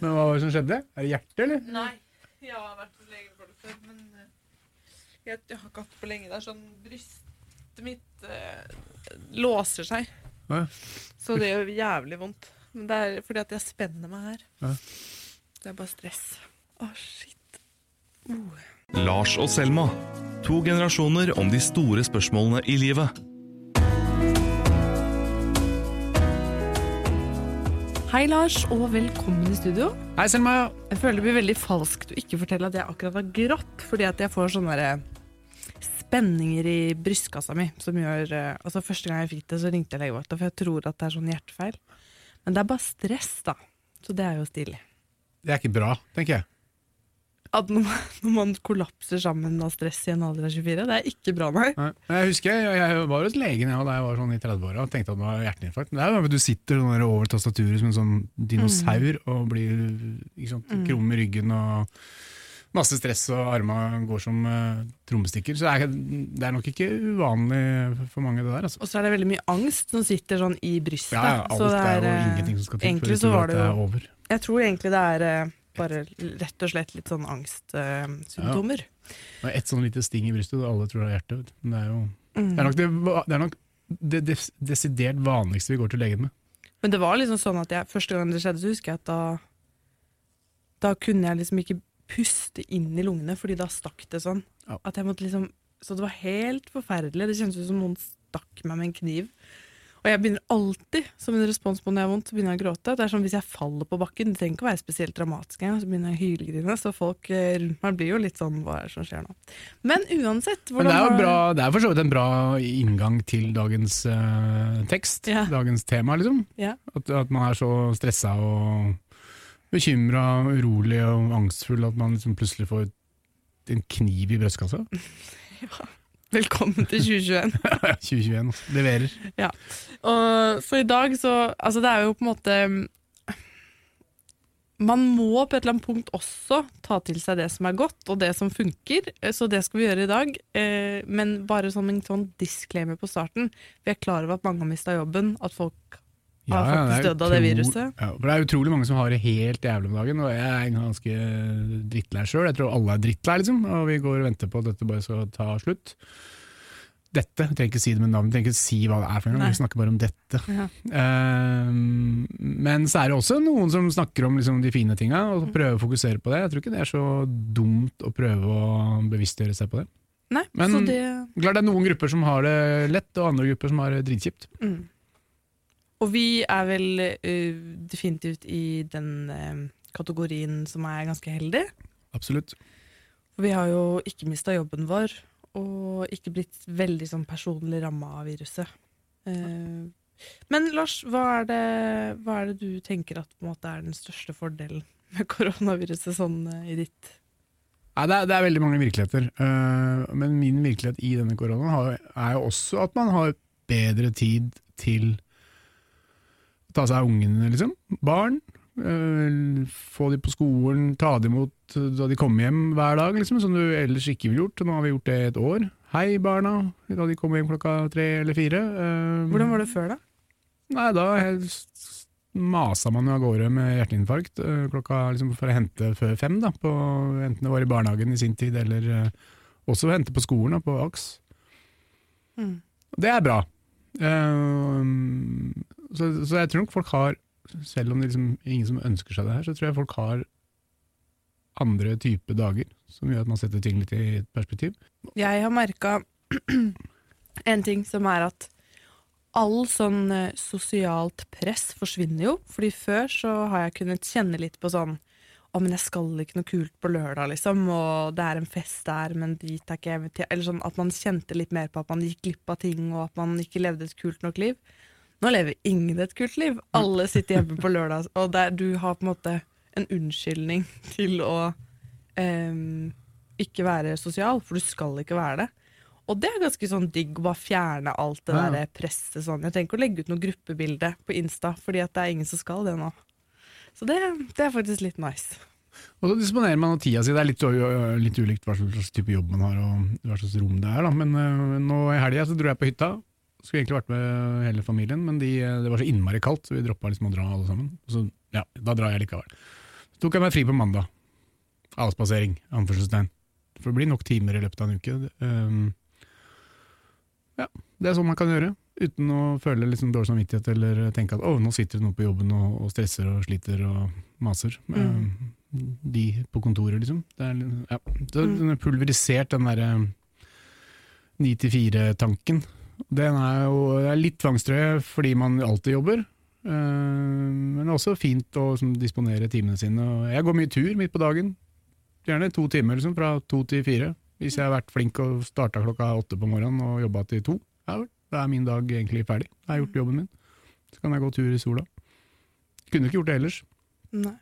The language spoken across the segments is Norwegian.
Men hva var det som skjedde? Er det hjertet, eller? Nei, jeg har vært hos legen for det før, men eh, jeg, jeg har ikke hatt det på lenge. Det er sånn brystet mitt eh, låser seg. Ja. Så det gjør jævlig vondt. Men det er fordi at jeg spenner meg her. Ja. Det er bare stress. Å, shit. Oh. Lars og Selma. To generasjoner om de store spørsmålene i livet. Hei, Lars, og velkommen i studio. Hei, Selma. Jeg føler det blir veldig falskt å ikke fortelle at jeg akkurat har grått, fordi at jeg får sånne spenninger i brystkassa mi som gjør eh, Altså Første gang jeg fikk det, så ringte jeg legevakta, for jeg tror at det er sånn hjertefeil. Men det er bare stress, da. Så det er jo stilig. Det er ikke bra, tenker jeg. At når man, kollapser sammen av stress i en alder av 24, det er ikke bra, nei. Nei. Jeg husker jeg, jeg var hos legen jeg, da jeg var sånn i 30-åra og tenkte at det var hjerteinfarkt. Men det er jo at du sitter sånn over tastaturet som en sånn dinosaur og blir ikke sant, krum i ryggen og masse stress, og armene går som uh, trommestikker. Så det er, det er nok ikke uvanlig for mange, det der. Altså. Og så er det veldig mye angst som sitter sånn i brystet. Ja, ja, alt så det er, jo eh, ingenting som skal til at det det er over. Jeg tror egentlig det er eh, bare rett og slett litt sånn angstsymptomer. Uh, ja. ett sånn lite sting i brystet, alle tror det er hjertet. Men det er jo Mm. det er det, det, er nok det desidert vanligste vi går til legen med. Men det var liksom sånn at jeg, første gang det skjedde, så husker jeg at da Da kunne jeg liksom ikke puste inn i lungene, fordi da stakk det sånn. Ja. At jeg måtte liksom Så det var helt forferdelig. Det kjentes ut som noen stakk meg med en kniv. Og jeg begynner alltid, som en respons på når jeg har vondt, begynner jeg å gråte. Det er som Hvis jeg faller på bakken, det trenger ikke å være spesielt dramatisk, engang, så begynner jeg å hylgrine. Så folk eh, rundt meg blir jo litt sånn Hva er det som skjer nå? Men uansett Men det er jo bra, det er for så vidt en bra inngang til dagens uh, tekst, Ja. dagens tema, liksom. Ja. At, at man er så stressa og bekymra, urolig og angstfull at man liksom plutselig får en kniv i brystkassa. Velkommen til 2021. 2021 altså. leverer. Og for i dag så Altså, det er jo på en måte Man må på et eller annet punkt også ta til seg det som er godt, og det som funker. Så det skal vi gjøre i dag. Eh, Men bare som en sånn disclaimer på starten. Vi er klar over at mange har mista jobben, at folk har faktisk dødd av det viruset. Ja, for det er utrolig mange som har det helt jævlig om dagen, og jeg er ganske drittlei sjøl. Jeg tror alle er drittlei, liksom, og vi går og venter på at dette bare skal ta slutt. Dette, jeg trenger ikke si det med navn, jeg trenger ikke si hva det er for noe, vi snakker bare om dette. Ja. Ehm, men så er det også noen som snakker om liksom, de fine tinga, og Mm. prøver å fokusere på det. Jeg tror ikke det er så dumt å prøve å bevisstgjøre seg på det. Nei, Men- så det Klart det er noen grupper som har det lett, og andre grupper som har det dritkjipt. mm. Og vi er vel uh, definitivt i den uh, kategorien som er ganske heldig. Absolutt. For vi har jo ikke mista jobben vår, og ikke blitt veldig sånn personlig ramma av viruset. Uh, men Lars, hva er, det, hva er det du tenker at måte er den største fordelen med koronaviruset sånn i ditt Nei, det, er, det er veldig mange virkeligheter, Uh, men min virkelighet i denne koronaen har, er jo også at man har bedre tid til ta seg av ungene, liksom. Barn. øh, få de på skolen, ta dem imot da de kommer hjem hver dag, liksom, som du ellers ikke ville gjort. Nå har vi gjort det et år. Hei, barna, da de kommer hjem klokka tre eller fire. øh, Hvordan var det før, da? Nei, da helst masa man jo av gårde med hjerteinfarkt øh, klokka liksom for å hente før fem, da, på, enten det var i barnehagen i sin tid, eller også hente på skolen, da, på AKS. Mm. Det er bra. Ehm, så, så jeg tror nok folk har, selv om det liksom ingen som ønsker seg det her, så tror jeg folk har andre type dager, som gjør at man setter ting litt i perspektiv. Jeg har merka en ting som er at all sånn eh, sosialt press forsvinner jo. Fordi før så har jeg kunnet kjenne litt på sånn Å, men jeg skal ikke noe kult på lørdag, liksom. Og det er en fest der, men dit er ikke jeg invitert. Eller sånn at man kjente litt mer på at man gikk glipp av ting, og at man ikke levde et kult nok liv. Nå lever ingen et kult liv. Alle sitter hjemme på lørdag, og der, du har på en måte en unnskyldning til å um, ikke være sosial, for du skal ikke være det. Og det er ganske sånn digg å bare fjerne alt det Ja. der presset sånn. Jeg trenger ikke å legge ut noe gruppebilde på Insta, fordi at det er ingen som skal det nå. Så det, det er faktisk litt nice. Og så disponerer man tida si. Det er litt, litt ulikt hva slags type jobb man har og hva slags rom det er. Da. Men uh, nå i helga dro jeg på hytta. Skulle egentlig vært med hele familien, men de, det var så innmari kaldt, så vi droppa liksom å dra alle sammen. Så ja, da drar jeg likevel. Så tok jeg meg fri på mandag. Avspasering, anførselstegn. For det blir nok timer i løpet av en uke. Um, ja, det er sånn man kan gjøre. Uten å føle liksom dårlig samvittighet eller tenke at å, nå sitter det noen på jobben og, og stresser og sliter og maser. Mm. Um, de på kontoret, liksom. Det er, ja. det er Mm. pulverisert den derre ni til fire-tanken. Den er jo er litt tvangstrøye fordi man alltid jobber. Eh, men det er også fint å som, disponere timene sine. Jeg går mye tur midt på dagen. Gjerne to timer, liksom, fra to til fire. Hvis jeg har vært flink og starta klokka åtte på morgenen og jobba til to, ja vel, da er min dag egentlig ferdig. Jeg har gjort jobben min. Så kan jeg gå tur i sola. Kunne ikke gjort det ellers. Nei.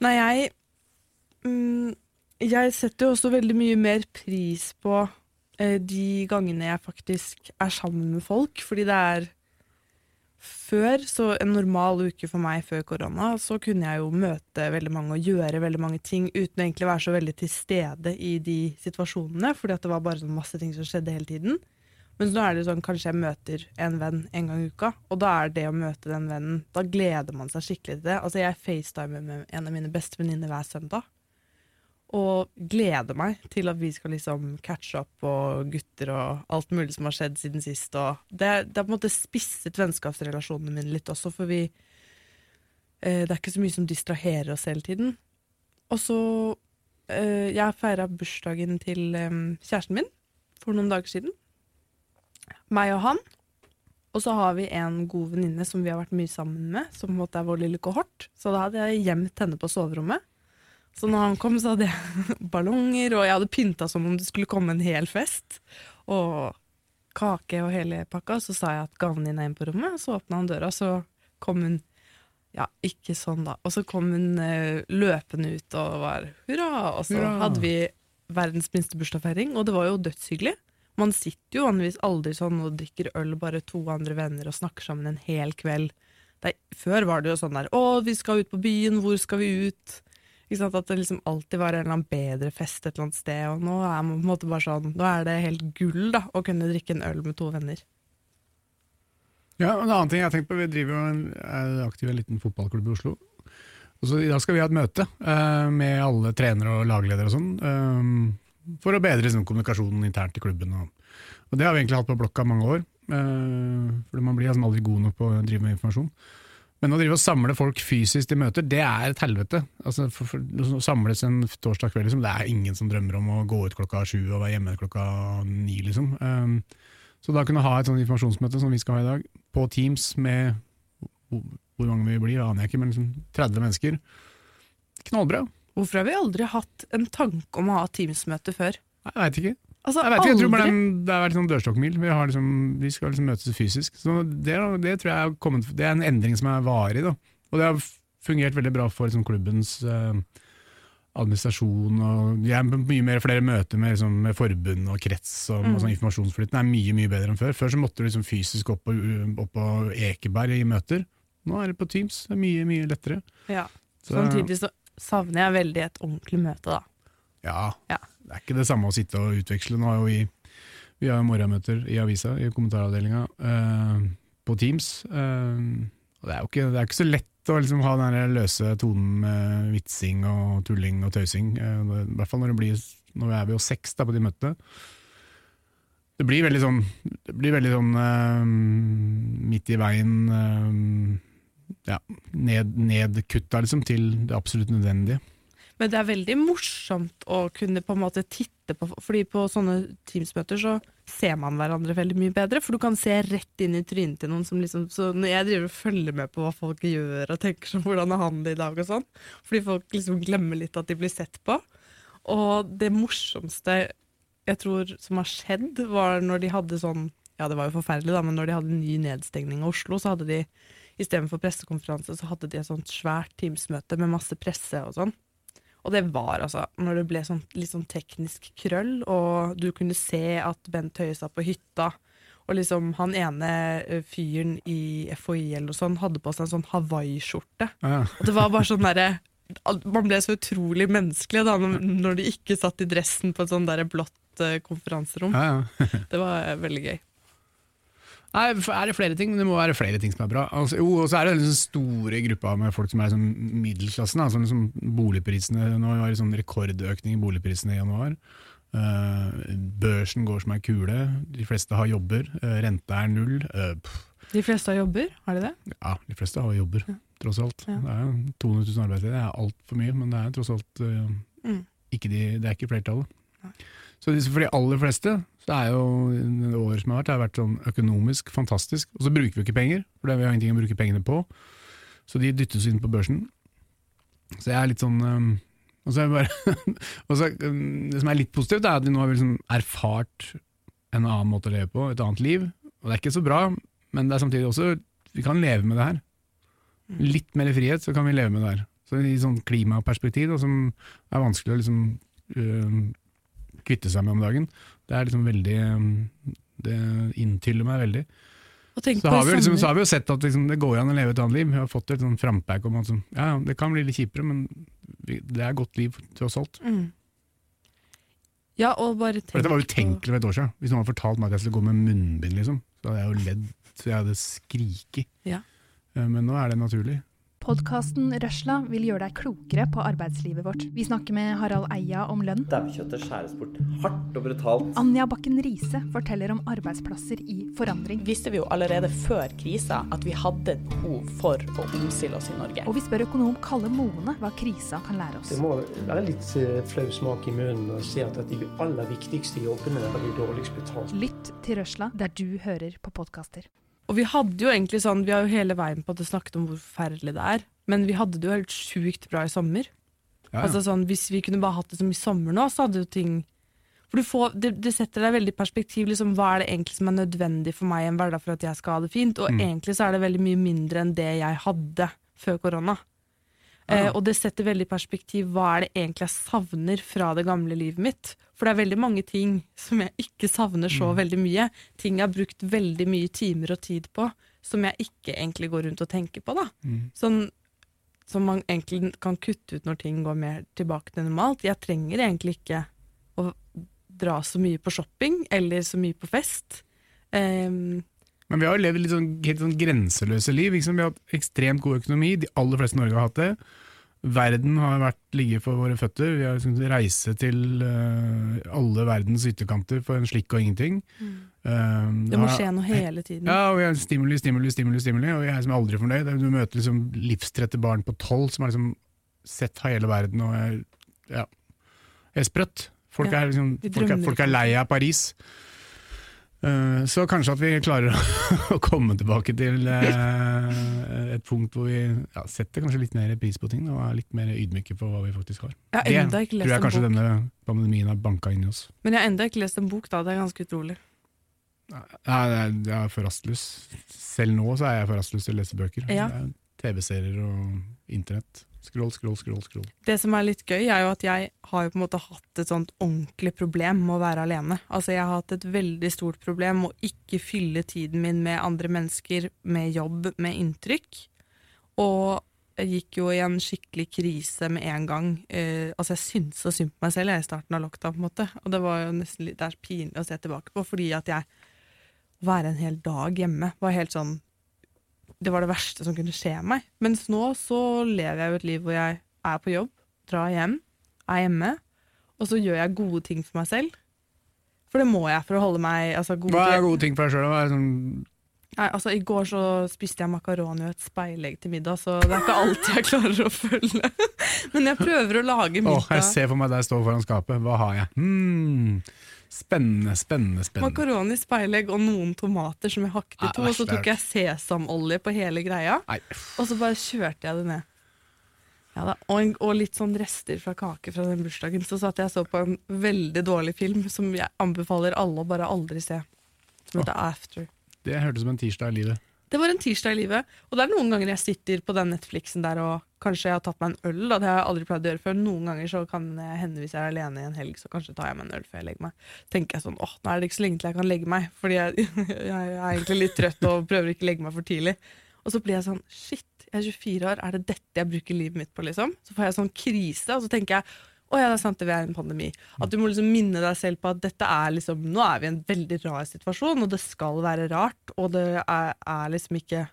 Nei, jeg mm, Jeg setter jo også veldig mye mer pris på eh, de gangene jeg faktisk er sammen med folk, fordi det er før, så en normal uke for meg før korona, så kunne jeg jo møte veldig mange og gjøre veldig mange ting uten å egentlig være så veldig til stede i de situasjonene, fordi at det var bare sånn masse ting som skjedde hele tiden. Men nå er det sånn, kanskje jeg møter en venn en gang i uka, og da er det å møte den vennen, da gleder man seg skikkelig til det. Altså jeg facetimer med en av mine beste venninner hver søndag, og gleder meg til at vi skal liksom catche opp på gutter og alt mulig som har skjedd siden sist. Og det, det har på en måte spisset vennskapsrelasjonene mine litt også, for vi eh, Det er ikke så mye som distraherer oss hele tiden. Og så eh, Jeg feira bursdagen til eh, kjæresten min for noen dager siden. Meg og han. Og så har vi en god venninne som vi har vært mye sammen med, som på en måte er vår lille kohort. Så da hadde jeg gjemt henne på soverommet. Så når han kom, så hadde jeg ballonger, og jeg hadde pynta som om det skulle komme en hel fest. Og kake og hele pakka. Så sa jeg at gaven din er inne på rommet, og så åpna han døra, og så kom hun Ja, ikke sånn, da. Og så kom hun uh, løpende ut og var hurra, og så Hurra. hadde vi verdens minste bursdagsfeiring, og det var jo dødshyggelig. Man sitter jo vanligvis aldri sånn og drikker øl, bare to andre venner, og snakker sammen en hel kveld. Det, før var det jo sånn der 'Å, vi skal ut på byen. Hvor skal vi ut?' At det liksom alltid var en eller annen bedre fest et eller annet sted. Og nå er man på en måte bare sånn Nå er det helt gull da å kunne drikke en øl med to venner. Ja, og En annen ting jeg har tenkt på, vi driver jo en, er aktiv en liten fotballklubb i Oslo. Og så I dag skal vi ha et møte uh, med alle trenere og lagledere og sånn, eh, for å bedre liksom, kommunikasjonen internt i klubben. Og, og Det har vi egentlig hatt på blokka mange år, uh, for man blir liksom aldri god nok på å drive med informasjon. Men å drive og samle folk fysisk til møter, det er et helvete. Altså, for, for, å samles en torsdag kveld, liksom, det er ingen som drømmer om å gå ut klokka sju og være hjemme klokka ni. Liksom. Um, så da kunne ha et sånt informasjonsmøte som vi skal ha i dag, på Teams med hvor mange vi blir, aner jeg ikke, men liksom 30 mennesker. Knallbra. Hvorfor har vi aldri hatt en tanke om å ha Teams-møte før? Jeg veit ikke. Altså, Jeg, vet ikke, jeg tror bare den, Det har vært sånn dørstokkmil. Vi, liksom, vi skal liksom møtes fysisk. Så det, det tror jeg er kommet, det er en endring som er varig. Da. Og det har fungert veldig bra for liksom, klubbens eh, administrasjon. Og det er mye mer flere møter med, liksom, med forbund og krets. Og, Mm. og sånn Informasjonsflyten er mye mye bedre enn før. Før så måtte du liksom fysisk opp på, opp på Ekeberg i møter. Nå er det på Teams. Det er mye mye lettere. Ja. Samtidig så savner jeg veldig et ordentlig møte, da. Ja, Ja. det er ikke det samme å sitte og utveksle. Nå har jo vi, vi har morgenmøter i avisa, i kommentaravdelinga, eh, på Teams. Eh, det er jo ikke, det er ikke så lett å liksom ha den løse tonen med vitsing og tulling og tøysing. Eh, I hvert fall når det blir Nå er vi jo seks da på de møtene. Det blir veldig sånn, det blir veldig sånn uh, midt i veien eh, ja, ned, nedkutta liksom, til det absolutt nødvendige. Men det er veldig morsomt å kunne på en måte titte på, fordi på sånne Teams-møter så ser man hverandre veldig mye bedre, for du kan se rett inn i trynet til noen som liksom, så når jeg driver og følger med på hva folk gjør og tenker sånn, hvordan er han i dag og sånn, fordi folk liksom glemmer litt at de blir sett på. Og det morsomste jeg tror som har skjedd, var når de hadde sånn, ja det var jo forferdelig da, men når de hadde ny nedstengning av Oslo, så hadde de, istedenfor pressekonferanse, så hadde de et sånt svært Teams-møte med masse presse og sånn. Og det var altså, når det ble sånn, litt sånn teknisk krøll, og du kunne se at Bent Høie satt på hytta, og liksom han ene fyren i FHI eller noe sånt hadde på seg en sånn Hawaii-skjorte. Ja, Og det var bare sånn derre Man ble så utrolig menneskelig da, når, de ikke satt i dressen på et sånn derre blått konferanserom. ja, ja. Det var veldig gøy. Nei, er det flere ting, men det må være flere ting som er bra. Altså, jo, og så er det den store gruppa med folk som er sånn middelklassen. Da, sånn liksom boligprisene, Nå var det sånn rekordøkning i boligprisene i januar. Uh, børsen går som ei kule, de fleste har jobber, Uh, renta er null. Uh, De fleste har jobber, har de det? ja, de fleste har jobber, tross alt. Ja. Det er 200 000 arbeidsledige, det er altfor mye, men det er tross alt Mm. ikke de, det er ikke flertallet. Nei. Så for de aller fleste så er jo det året som har vært, det har vært sånn økonomisk fantastisk. Og så bruker vi ikke penger, for det- vi har ingenting å bruke pengene på. Så de dyttes inn på børsen. Så jeg er litt sånn um, og så er bare, så, um, Det som er litt positivt, er at vi nå har liksom erfart en annen måte å leve på, et annet liv. Og det er ikke så bra, men det er samtidig også Vi kan leve med det her. Litt mer frihet, så kan vi leve med det her. Så I sånn klimaperspektiv, da, som er vanskelig å liksom uh, kvitte seg med om dagen, det er liksom veldig øh, Det inntyller meg veldig. Så har liksom, så har vi jo sett at liksom, det går an å leve et annet liv. Vi har fått et sånn frampek om at sånn, ja, ja, det kan bli litt kjipere, men det er godt liv tross alt. Mm. Ja, og bare tenk For dette var utenkelig for et år siden. Hvis noen hadde fortalt meg at jeg skulle gå med munnbind, liksom, så hadde jeg jo ledd så jeg hadde skriket. Ja. Eh, Men nå er det naturlig. Podkasten Røsla vil gjøre deg klokere på arbeidslivet vårt. Vi snakker med Harald Eia om lønn. Daukjøttet skjæres bort hardt og brutalt. Anja Bakken Riise forteller om arbeidsplasser i forandring. visste vi jo allerede før krisa at vi hadde behov for å omstille oss i Norge. Og vi spør økonom Kalle Moene hva krisa kan lære oss. Det må være litt eh, flau smak i munnen å se at de aller viktigste jobbene er de dårligst betalt. Lytt til Røsla der du hører på podkaster. Og vi hadde jo egentlig sånn, vi har jo hele veien på at det snakket om hvor forferdelig det er, men vi hadde det jo helt sjukt bra i sommer. Ja, ja. Altså sånn, Hvis vi kunne bare hatt det som i sommer nå, så hadde jo ting For du får, det, det setter deg veldig i perspektiv. liksom, Hva er det egentlig som er nødvendig for meg i en hverdag for at jeg skal ha det fint? Og Mm. egentlig så er det veldig mye mindre enn det jeg hadde før korona. Eh, og det setter veldig perspektiv hva er det egentlig jeg savner fra det gamle livet mitt. For det er veldig mange ting som jeg ikke savner så veldig mye. Ting jeg har brukt veldig mye timer og tid på, som jeg ikke egentlig går rundt og tenker på. da. Mm. Sånn som man egentlig kan kutte ut når ting går mer tilbake til normalt. Jeg trenger egentlig ikke å dra så mye på shopping eller så mye på fest. Ehm, Men vi har jo levd litt sånn, helt sånn grenseløse liv. Liksom. Vi har hatt ekstremt god økonomi, de aller fleste i Norge har hatt det. Verden har vært ligget for våre føtter. Vi har liksom reise til uh, alle verdens ytterkanter for en slikk og ingenting. Eh, det må skje noe hele tiden. Ja, og vi har stimuli, stimuli, stimuli, stimuli, og jeg er som aldri fornøyd. Du møter liksom livstrette barn på tolv som har liksom sett hele verden og er, ja, er sprøtt. Folk, Ja, er liksom, folk, er, folk er lei av Paris. Eh, så kanskje at vi klarer å komme tilbake til eh, et punkt hvor vi ja, setter kanskje litt mer pris på ting og er litt mer ydmyke på hva vi faktisk har. Jeg har Det tror jeg kanskje denne pandemien har banka inn i oss. Men jeg har enda ikke lest en bok, da. Det er ganske utrolig. Nei, jeg er- for rastløs. Selv nå så er jeg for rastløs til å lese bøker. Ja. Er TV-serier og internett. Scroll, scroll, scroll. scroll. Det som er litt gøy, er jo at jeg har jo på en måte hatt et sånt ordentlig problem med å være alene. Altså Jeg har hatt et veldig stort problem med å ikke fylle tiden min med andre mennesker, med jobb, med inntrykk. Og jeg gikk jo i en skikkelig krise med en gang. Eh, altså Jeg syntes så synd på meg selv jeg, i starten av lockdown, på en måte. Og det var jo nesten litt det er pinlig å se tilbake på, fordi at jeg å være en hel dag hjemme var helt sånn det var det verste som kunne skje meg. Mens nå så lever jeg jo et liv hvor jeg er på jobb, drar hjem, er hjemme, og så gjør jeg gode ting for meg selv. For det må jeg for å holde meg altså, god Hva er gode ting for deg sjøl? Sånn, Nei, altså, I går så spiste jeg makaroni og et speilegg til middag, så det er ikke alltid jeg klarer å følge. Men jeg prøver å lage Åh, middag. jeg ser for meg deg stå foran skapet. Hva har jeg? Hmm, spennende, spennende, spennende. Makaroni, speilegg og noen tomater som jeg hakket i to, og så tok jeg sesamolje på hele greia. Nei, Og så bare kjørte jeg det ned. Ja da, og, og litt sånn rester fra kake fra den bursdagen. Så satt jeg så på en veldig dårlig film som jeg anbefaler alle å bare aldri se. Som heter After. det hørtes som en tirsdag i livet. Det var en tirsdag i livet. Og det er noen ganger jeg sitter på den Netflixen der og kanskje jeg har tatt meg en øl. Da. Det har jeg aldri pleid å gjøre før. Noen ganger så kan det hende hvis jeg er alene i en helg, så kanskje tar jeg meg en øl før jeg legger meg. tenker jeg sånn, åh, nå er det ikke så lenge til jeg kan legge meg, fordi jeg, jeg er egentlig litt trøtt og prøver ikke å legge meg for tidlig. Og så blir jeg sånn, shit, jeg er 24 år, er det dette jeg bruker livet mitt på, liksom? Så får jeg sånn krise, og så tenker jeg, Å ja, det er sant, det, er en pandemi. At du må liksom minne deg selv på at dette er liksom Nå er vi i en veldig rar situasjon, og det skal være rart, og det er, er liksom ikke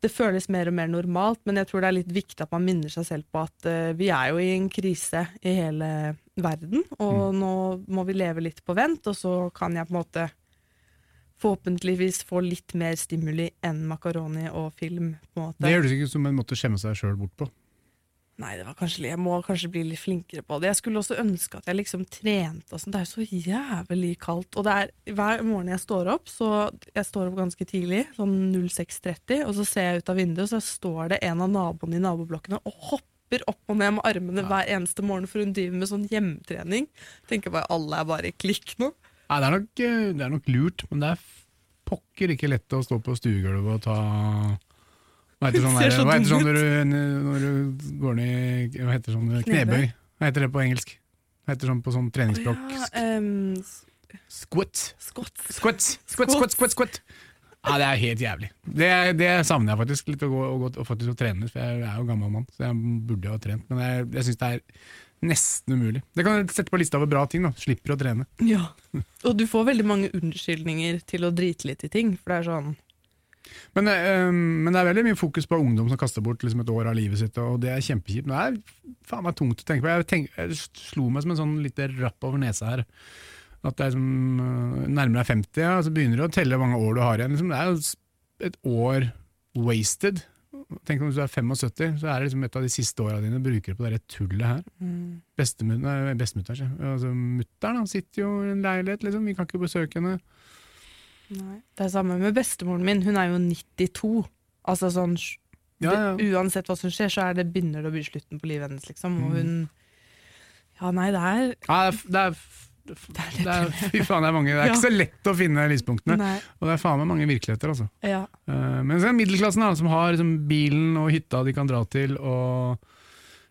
Det føles mer og mer normalt, men jeg tror det er litt viktig at man minner seg selv på at uh, vi er jo i en krise i hele verden, og nå må vi leve litt på vent, og så kan jeg på en måte forhåpentligvis få litt mer stimuli enn makaroni og film. på en måte. Det høres ikke ut som en måte å skjemme seg sjøl bort på. Nei, det var kanskje, jeg må kanskje bli litt flinkere på det. Jeg skulle også ønske at jeg liksom trente og sånn. Det er jo så jævlig kaldt. Og det er hver morgen jeg står opp, så jeg står opp ganske tidlig, sånn 06.30, og så ser jeg ut av vinduet, og så står det en av naboene i naboblokkene og hopper opp og ned med armene hver eneste morgen, for hun driver med sånn hjemmetrening. Tenker bare alle er bare i klikk nå. Nei, det er, nok, eh, det er nok lurt, men det er pokker ikke lett å stå på stuegulvet og ta Hva heter sånn, der, så hva heter sånn når, du, når du går ned i Hva heter sånn knebøy? Hva heter det på engelsk? Hva heter sånn på sånn treningsblokk? Ja, um, Squat. Squat, squat, squat, squat, squat. Ja, det er helt jævlig. Det, det savner jeg faktisk litt, å gå, å gå faktisk å trene. For jeg er jo gammel mann, så jeg burde jo ha trent. Men jeg, jeg syns det er nesten umulig. Det kan sette på lista over bra ting. da Slipper å trene. Ja. Og du får veldig mange unnskyldninger til å drite litt i ting, for det er sånn Men, øh, men det er veldig mye fokus på ungdom som kaster bort liksom, et år av livet sitt, og det er kjempekjipt. Men det er faen meg tungt å tenke på. Jeg, tenk, jeg slo meg som en sånn lite rapp over nesa her. At det er som øh, nærmer deg 50, ja, så begynner du å telle hvor mange år du har igjen. Liksom, det er jo et år wasted. Tenk om du er 75, så er det liksom et av de siste åra dine bruker på det tullet her. Mm. nei, Bestemutter'n, altså, mutter'n sitter jo i en leilighet, liksom. vi kan ikke besøke henne. Det er samme med bestemoren min. Hun er jo 92. Altså sånn Ja, ja. Uansett hva som skjer, så er det, begynner det å bli slutten på livet hennes, liksom. Og hun Ja, nei, det er Ja, det er, det er, det er, fy faen, det er mange. Det er ikke så lett å finne lyspunktene. Nei. Og det er faen meg mange virkeligheter, altså. Ja. Uh, men så er middelklassen da, som har liksom, bilen og hytta de kan dra til, og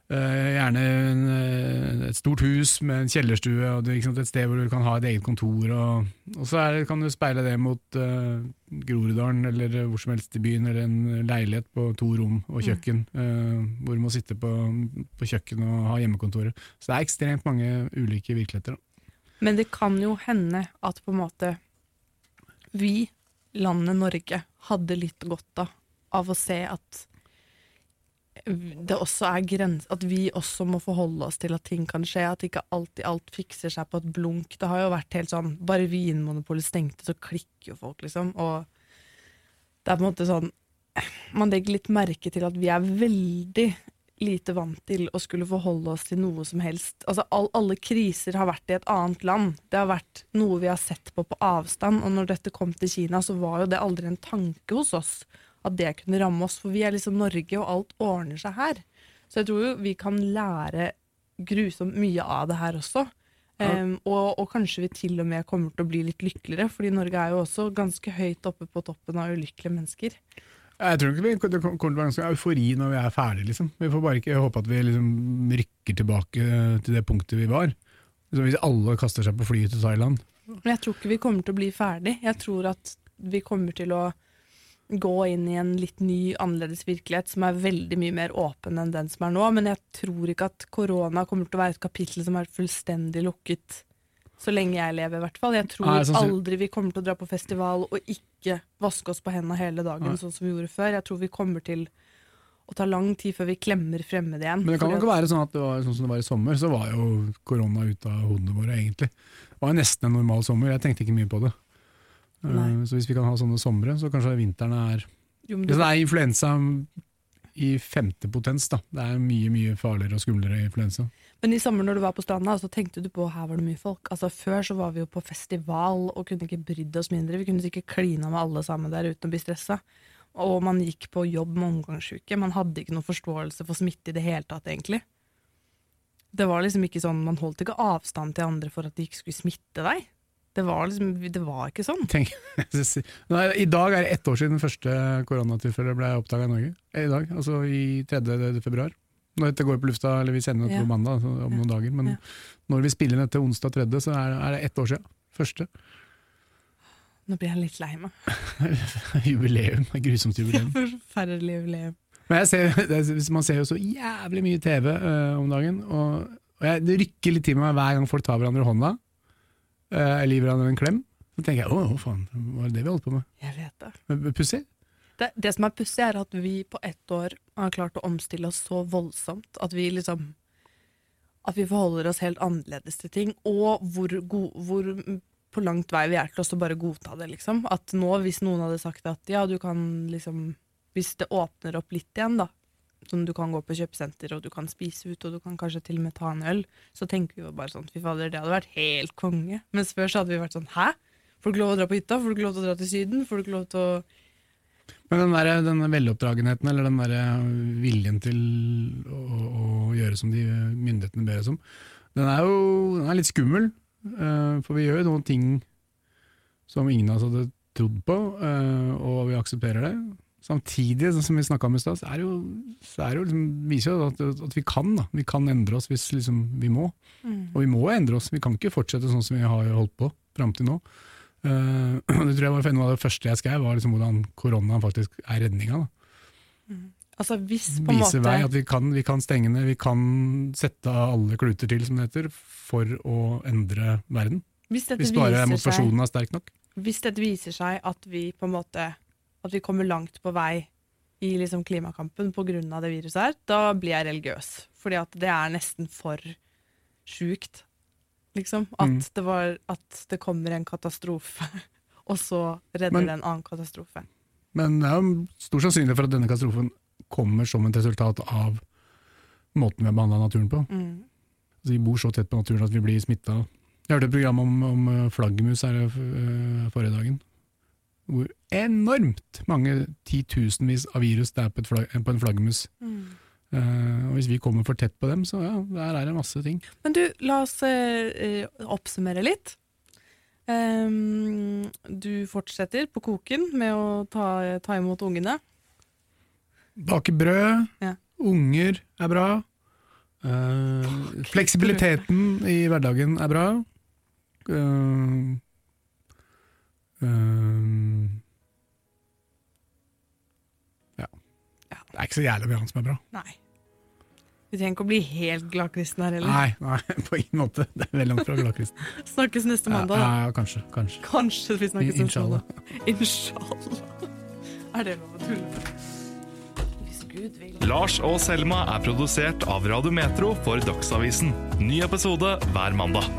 gjerne en, eh, et stort hus med en kjellerstue, og det, sant, et sted hvor du kan ha et eget kontor. Og, og så det, kan du speile det mot uh, Groruddalen eller hvor som helst i byen, eller en leilighet på to rom og kjøkken, eh, hvor du må sitte på, på kjøkken og ha hjemmekontoret. Så det er ekstremt mange ulike virkeligheter. Da. Men det kan jo hende at på en måte vi, landet Norge, hadde litt godt av, av å se at det også er grens, at vi også må forholde oss til at ting kan skje, at ikke alltid alt fikser seg på et blunk. Det har jo vært helt sånn, bare Vinmonopolet stengte, så klikker jo folk, liksom. Og det er på en måte sånn Man legger litt merke til at vi er veldig lite vant til å skulle forholde oss til noe som helst. Altså, all, alle kriser har vært i et annet land. Det har vært noe vi har sett på på avstand. Og når dette kom til Kina, så var jo det aldri en tanke hos oss at det kunne ramme oss. For vi er liksom Norge, og alt ordner seg her. Så jeg tror jo vi kan lære grusomt mye av det her også. Em, og, og kanskje vi til og med kommer til å bli litt lykkeligere, fordi Norge er jo også ganske høyt oppe på toppen av ulykkelige mennesker. Jeg tror ikke vi, det kommer til å være ganske eufori når vi er ferdige. Liksom. Vi får bare ikke håpe at vi liksom rykker tilbake til det punktet vi var. Så hvis alle kaster seg på flyet til Thailand Men jeg tror ikke vi kommer til å bli ferdig. Jeg tror at vi kommer til å gå inn i en litt ny, annerledes virkelighet som er veldig mye mer åpen enn den som er nå. Men jeg tror ikke at korona kommer til å være et kapittel som er fullstendig lukket så lenge jeg lever, i hvert fall. Jeg tror Nei, aldri vi kommer til å dra på festival og ikke vaske oss på hendene hele dagen, Nei. sånn som vi gjorde før. Jeg tror vi kommer til å ta lang tid før vi klemmer fremmede igjen. Men det kan jo ikke være sånn at det var sånn som det var i sommer, så var jo korona ute av hodene våre, egentlig. Det var nesten en normal sommer, jeg tenkte ikke mye på det. Eh, Nei. Så hvis vi kan ha sånne somre, så kanskje vinteren er jo, men det- det er influensa i femte potens, da. Det er mye, mye farligere og skumlere influensa. Men i sommer når du var på stranda, så tenkte du på her var det mye folk. Altså Før så var vi jo på festival og kunne ikke brydd oss mindre. Vi kunne ikke klina med alle sammen der uten å bli stressa. Og man gikk på jobb med omgangssjuke. Man hadde ikke noen forståelse for smitte i det hele tatt, egentlig. Det var liksom ikke sånn, Man holdt ikke avstand til andre for at de ikke skulle smitte deg. Det var liksom, det var ikke sånn. Tenk, Nei, I dag er det ett år siden første koronatilfelle ble oppdaga i Norge. I dag, altså i 3. februar. Når dette går på lufta, eller vi sender det på mandag, altså om Ja. noen dager. Men Ja. når vi spiller dette onsdag 3., så er, er det ett år siden. Første. Nå blir jeg litt lei meg. jubileum. Grusomt jubileum. Forferdelig jubileum. Men jeg ser, er- man ser jo så jævlig mye TV uh, om dagen, og Og jeg, det rykker litt i meg hver gang folk tar hverandre i hånda, eh, eller gir hverandre en klem. Så tenker jeg å, faen, hva er det vi holdt på med? Jeg vet det. Pussig? Det, det som er pussig, er at vi på ett år har klart å omstille oss så voldsomt at vi liksom At vi forholder oss helt annerledes til ting, og hvor, go, hvor på langt vei vi er til oss å bare godta det, liksom. At nå, hvis noen hadde sagt at ja, du kan liksom Hvis det åpner opp litt igjen, da, sånn du kan gå på kjøpesenter, og du kan spise ut, og du kan kanskje til og med ta en øl, så tenker vi jo bare sånn fy fader, det hadde vært helt konge. Mens før så hadde vi vært sånn hæ? Får du ikke lov å dra på hytta? Får du ikke lov til å dra til Syden? Får du ikke lov til å Men den, der, denne veloppdragenheten, eller den der viljen til å, å gjøre som de myndighetene ber oss om, den er jo den er litt skummel. eh, For vi gjør jo noen ting som ingen av oss hadde trodd på, eh, og vi aksepterer det. Samtidig, sånn som vi snakka om i stad, så er det jo, så er det jo liksom, viser jo at, at vi kan. da. Vi kan endre oss hvis liksom vi må. Og vi må endre oss. Vi kan ikke fortsette sånn som vi har holdt på fram til nå. Uh, det tror jeg var noe av det første jeg skrev, var liksom hvordan korona faktisk er redninga. Mm. Altså hvis på en Vise måte vei at vi kan, vi kan stenge ned, vi kan sette alle kluter til, som det heter, for å endre verden. hvis Hvis bare viser seg, motivasjonen er sterk nok. hvis dette viser seg at vi på en måte At vi kommer langt på vei i liksom klimakampen pga. det viruset her, da blir jeg religiøs. Fordi at det er nesten for sjukt, liksom. At, Mm. det, var, at det kommer en katastrofe, og så redder Men- det en annen katastrofe. Men det er jo stor sannsynlighet for at denne katastrofen kommer som et resultat av måten vi har behandla naturen på. Mm. Altså, vi bor så tett på naturen at vi blir smitta. Jeg hørte et program om, om eh, flaggermus her eh, forrige dagen. Hvor enormt mange titusenvis av virus det er på, flagg, på en flaggermus. Mm. Uh, og hvis vi kommer for tett på dem, så ja, der er det masse ting. Men du, la oss eh, oppsummere litt. Um, du fortsetter på koken med å ta, ta imot ungene. Bake brød, Ja. unger er bra. Uh, fleksibiliteten i hverdagen er bra. Eh, eh, ja. Det er ikke så jævlig mye annet som er bra. Nei. Vi trenger ikke å bli helt gladkristen her heller. Nei, nei, på ingen måte. Det er veldig langt fra gladkristen. Snakkes neste mandag. Ja, ja, kanskje. kanskje. Kanskje vi snakkes neste Inshallah. mandag. Inshallah. Er det lov å tulle med? Hvis Gud vil. Lars og Selma er produsert av Radio Metro for Dagsavisen. Ny episode hver mandag.